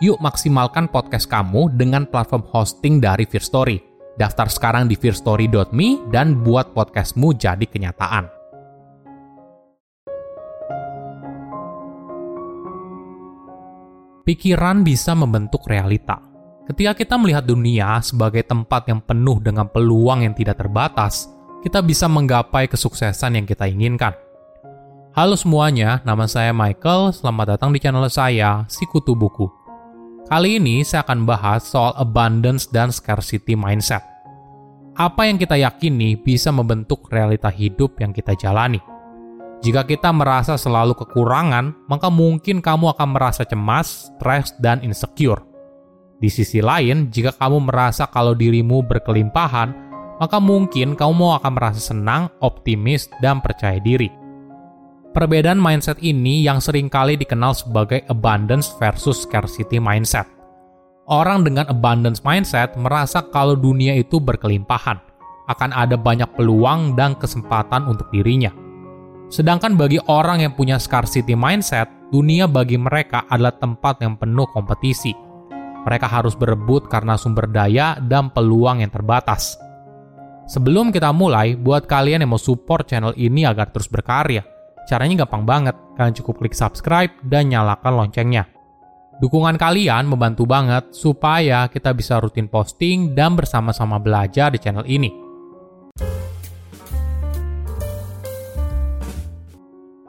Yuk maksimalkan podcast kamu dengan platform hosting dari Fear Story. Daftar sekarang di fearstory.me dan buat podcastmu jadi kenyataan. Pikiran bisa membentuk realita. Ketika kita melihat dunia sebagai tempat yang penuh dengan peluang yang tidak terbatas, kita bisa menggapai kesuksesan yang kita inginkan. Halo semuanya, nama saya Michael. Selamat datang di channel saya, Sikutu Buku. Kali ini saya akan bahas soal abundance dan scarcity mindset. Apa yang kita yakini bisa membentuk realita hidup yang kita jalani. Jika kita merasa selalu kekurangan, maka mungkin kamu akan merasa cemas, stres, dan insecure. Di sisi lain, jika kamu merasa kalau dirimu berkelimpahan, maka mungkin kamu akan merasa senang, optimis, dan percaya diri. Perbedaan mindset ini yang sering kali dikenal sebagai abundance versus scarcity mindset. Orang dengan abundance mindset merasa kalau dunia itu berkelimpahan, akan ada banyak peluang dan kesempatan untuk dirinya. Sedangkan bagi orang yang punya scarcity mindset, dunia bagi mereka adalah tempat yang penuh kompetisi, mereka harus berebut karena sumber daya dan peluang yang terbatas. Sebelum kita mulai, buat kalian yang mau support channel ini agar terus berkarya, caranya gampang banget. Kalian cukup klik subscribe dan nyalakan loncengnya. Dukungan kalian membantu banget supaya kita bisa rutin posting dan bersama-sama belajar di channel ini.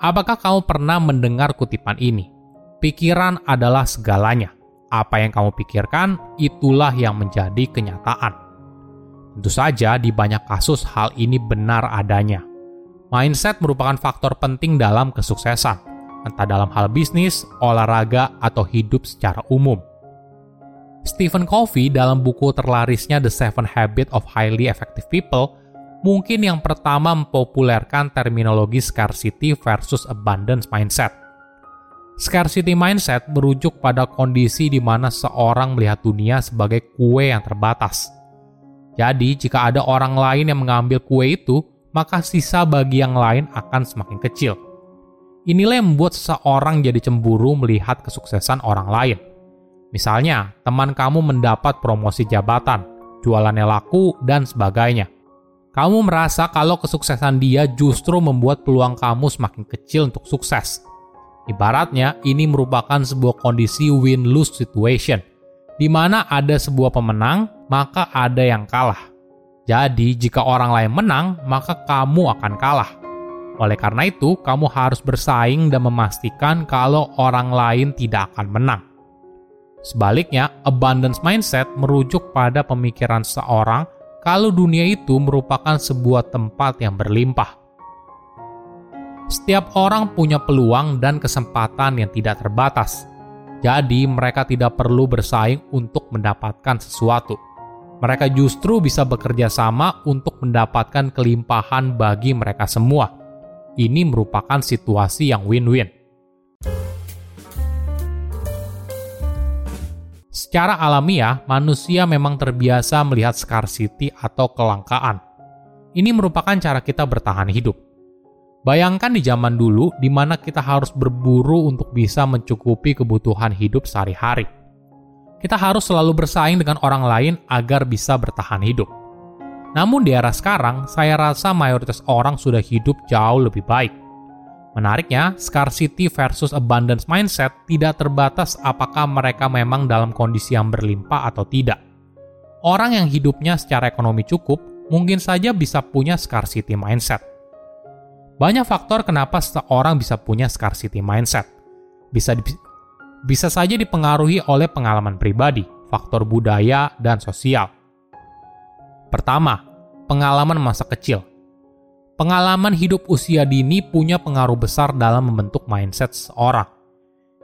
Apakah kamu pernah mendengar kutipan ini? Pikiran adalah segalanya apa yang kamu pikirkan, itulah yang menjadi kenyataan. Tentu saja, di banyak kasus hal ini benar adanya. Mindset merupakan faktor penting dalam kesuksesan, entah dalam hal bisnis, olahraga, atau hidup secara umum. Stephen Covey dalam buku terlarisnya The Seven Habits of Highly Effective People mungkin yang pertama mempopulerkan terminologi scarcity versus abundance mindset. Scarcity mindset merujuk pada kondisi di mana seorang melihat dunia sebagai kue yang terbatas. Jadi, jika ada orang lain yang mengambil kue itu, maka sisa bagi yang lain akan semakin kecil. Inilah yang membuat seseorang jadi cemburu melihat kesuksesan orang lain. Misalnya, teman kamu mendapat promosi jabatan, jualannya laku, dan sebagainya. Kamu merasa kalau kesuksesan dia justru membuat peluang kamu semakin kecil untuk sukses Ibaratnya, ini merupakan sebuah kondisi win-lose situation, di mana ada sebuah pemenang, maka ada yang kalah. Jadi, jika orang lain menang, maka kamu akan kalah. Oleh karena itu, kamu harus bersaing dan memastikan kalau orang lain tidak akan menang. Sebaliknya, abundance mindset merujuk pada pemikiran seorang kalau dunia itu merupakan sebuah tempat yang berlimpah setiap orang punya peluang dan kesempatan yang tidak terbatas. Jadi, mereka tidak perlu bersaing untuk mendapatkan sesuatu. Mereka justru bisa bekerja sama untuk mendapatkan kelimpahan bagi mereka semua. Ini merupakan situasi yang win-win. Secara alamiah, manusia memang terbiasa melihat scarcity atau kelangkaan Ini merupakan cara kita bertahan hidup. Bayangkan di zaman dulu di mana kita harus berburu untuk bisa mencukupi kebutuhan hidup sehari-hari. Kita harus selalu bersaing dengan orang lain agar bisa bertahan hidup. Namun di era sekarang, saya rasa mayoritas orang sudah hidup jauh lebih baik. Menariknya, scarcity versus abundance mindset tidak terbatas apakah mereka memang dalam kondisi yang berlimpah atau tidak. Orang yang hidupnya secara ekonomi cukup mungkin saja bisa punya scarcity mindset. Banyak faktor kenapa seseorang bisa punya scarcity mindset. Bisa bisa saja dipengaruhi oleh pengalaman pribadi, faktor budaya, dan sosial. Pertama, pengalaman masa kecil pengalaman hidup usia dini punya pengaruh besar dalam membentuk mindset seseorang.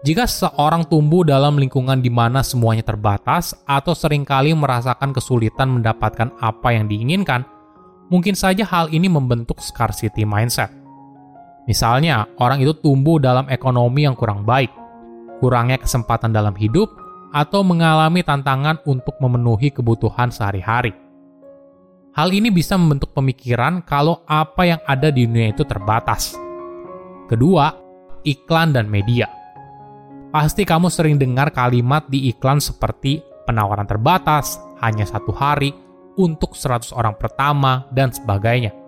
Jika seseorang tumbuh dalam lingkungan di mana semuanya terbatas atau sering kali merasakan kesulitan mendapatkan apa yang diinginkan, mungkin saja hal ini membentuk scarcity mindset. Misalnya, orang itu tumbuh dalam ekonomi yang kurang baik, kurangnya kesempatan dalam hidup, atau mengalami tantangan untuk memenuhi kebutuhan sehari-hari. Hal ini bisa membentuk pemikiran kalau apa yang ada di dunia itu terbatas. Kedua, iklan dan media. Pasti kamu sering dengar kalimat di iklan seperti penawaran terbatas, hanya satu hari, untuk 100 orang pertama, dan sebagainya.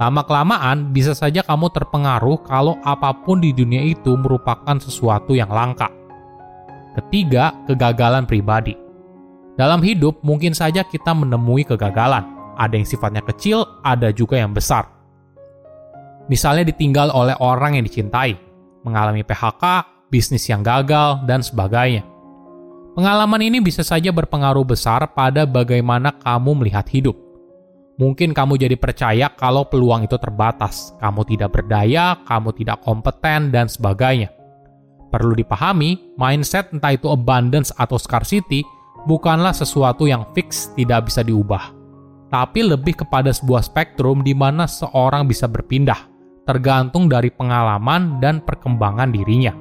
Lama-kelamaan, bisa saja kamu terpengaruh kalau apa pun di dunia itu merupakan sesuatu yang langka. Ketiga, kegagalan pribadi. Dalam hidup, mungkin saja kita menemui kegagalan, ada yang sifatnya kecil, ada juga yang besar. Misalnya ditinggal oleh orang yang dicintai, mengalami PHK, bisnis yang gagal, dan sebagainya. Pengalaman ini bisa saja berpengaruh besar pada bagaimana kamu melihat hidup. Mungkin kamu jadi percaya kalau peluang itu terbatas, kamu tidak berdaya, kamu tidak kompeten, dan sebagainya. Perlu dipahami, mindset entah itu abundance atau scarcity bukanlah sesuatu yang fix tidak bisa diubah tapi lebih kepada sebuah spektrum di mana seorang bisa berpindah, tergantung dari pengalaman dan perkembangan dirinya.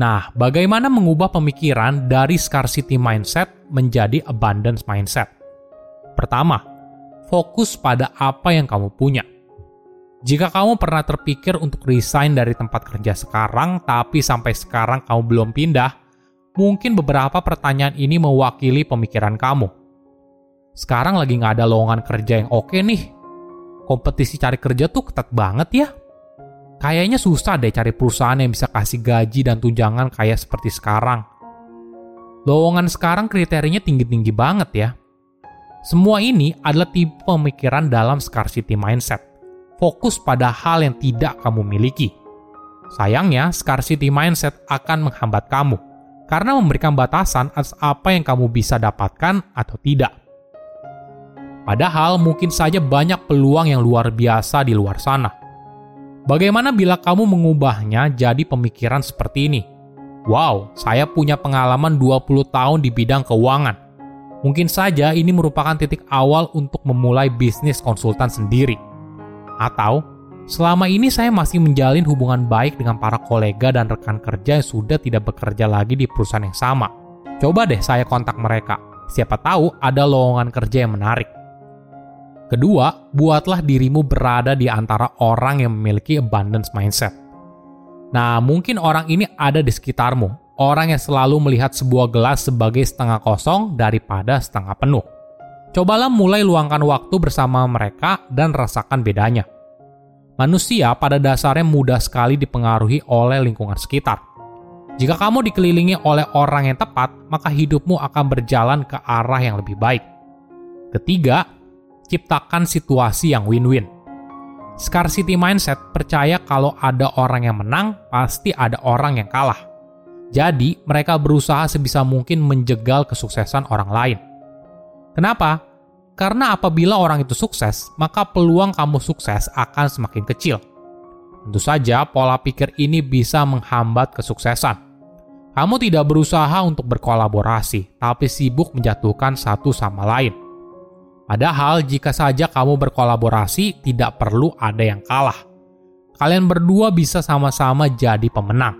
Nah, bagaimana mengubah pemikiran dari scarcity mindset menjadi abundance mindset? Pertama, fokus pada apa yang kamu punya. Jika kamu pernah terpikir untuk resign dari tempat kerja sekarang, tapi sampai sekarang kamu belum pindah, Mungkin beberapa pertanyaan ini mewakili pemikiran kamu. Sekarang lagi nggak ada lowongan kerja yang oke nih. Kompetisi cari kerja tuh ketat banget ya. Kayaknya susah deh cari perusahaan yang bisa kasih gaji dan tunjangan kayak seperti sekarang. Lowongan sekarang kriterianya tinggi-tinggi banget ya. Semua ini adalah tipe pemikiran dalam scarcity mindset. Fokus pada hal yang tidak kamu miliki. Sayangnya, scarcity mindset akan menghambat kamu karena memberikan batasan atas apa yang kamu bisa dapatkan atau tidak. Padahal mungkin saja banyak peluang yang luar biasa di luar sana. Bagaimana bila kamu mengubahnya jadi pemikiran seperti ini? Wow, saya punya pengalaman 20 tahun di bidang keuangan. Mungkin saja ini merupakan titik awal untuk memulai bisnis konsultan sendiri. Atau, Selama ini saya masih menjalin hubungan baik dengan para kolega dan rekan kerja yang sudah tidak bekerja lagi di perusahaan yang sama. Coba deh saya kontak mereka. Siapa tahu ada lowongan kerja yang menarik. Kedua, buatlah dirimu berada di antara orang yang memiliki abundance mindset. Nah, mungkin orang ini ada di sekitarmu, orang yang selalu melihat sebuah gelas sebagai setengah kosong daripada setengah penuh. Cobalah mulai luangkan waktu bersama mereka dan rasakan bedanya. Manusia pada dasarnya mudah sekali dipengaruhi oleh lingkungan sekitar. Jika kamu dikelilingi oleh orang yang tepat, maka hidupmu akan berjalan ke arah yang lebih baik. Ketiga, ciptakan situasi yang win-win. Scarcity mindset percaya kalau ada orang yang menang, pasti ada orang yang kalah. Jadi, mereka berusaha sebisa mungkin menjegal kesuksesan orang lain. Kenapa? Karena apabila orang itu sukses, maka peluang kamu sukses akan semakin kecil. Tentu saja, pola pikir ini bisa menghambat kesuksesan. Kamu tidak berusaha untuk berkolaborasi, tapi sibuk menjatuhkan satu sama lain. Padahal, jika saja kamu berkolaborasi, tidak perlu ada yang kalah. Kalian berdua bisa sama-sama jadi pemenang.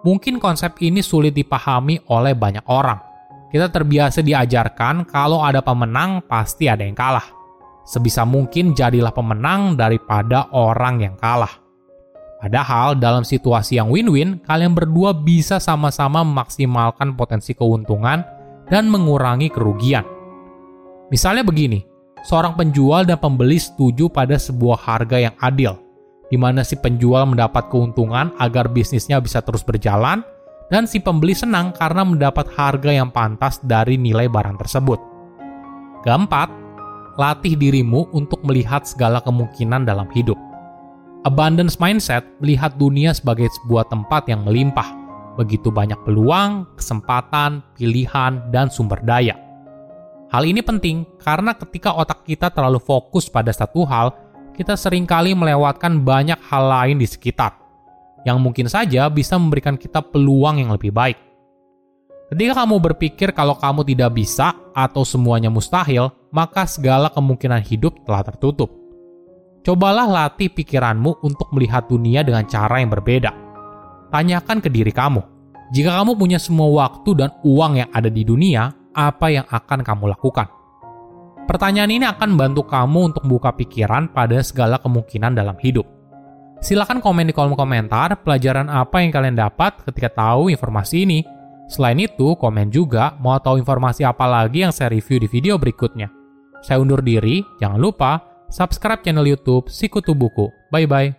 Mungkin konsep ini sulit dipahami oleh banyak orang, kita terbiasa diajarkan kalau ada pemenang pasti ada yang kalah. Sebisa mungkin jadilah pemenang daripada orang yang kalah. Padahal dalam situasi yang win-win, kalian berdua bisa sama-sama memaksimalkan potensi keuntungan dan mengurangi kerugian. Misalnya begini, seorang penjual dan pembeli setuju pada sebuah harga yang adil, di mana si penjual mendapat keuntungan agar bisnisnya bisa terus berjalan, dan si pembeli senang karena mendapat harga yang pantas dari nilai barang tersebut. Keempat, latih dirimu untuk melihat segala kemungkinan dalam hidup. Abundance mindset melihat dunia sebagai sebuah tempat yang melimpah, begitu banyak peluang, kesempatan, pilihan, dan sumber daya. Hal ini penting karena ketika otak kita terlalu fokus pada satu hal, kita sering kali melewatkan banyak hal lain di sekitar yang mungkin saja bisa memberikan kita peluang yang lebih baik. Ketika kamu berpikir kalau kamu tidak bisa atau semuanya mustahil, maka segala kemungkinan hidup telah tertutup. Cobalah latih pikiranmu untuk melihat dunia dengan cara yang berbeda. Tanyakan ke diri kamu, jika kamu punya semua waktu dan uang yang ada di dunia, apa yang akan kamu lakukan? Pertanyaan ini akan membantu kamu untuk membuka pikiran pada segala kemungkinan dalam hidup. Silahkan komen di kolom komentar pelajaran apa yang kalian dapat ketika tahu informasi ini. Selain itu, komen juga mau tahu informasi apa lagi yang saya review di video berikutnya. Saya undur diri, jangan lupa subscribe channel YouTube Sikutu Buku. Bye bye.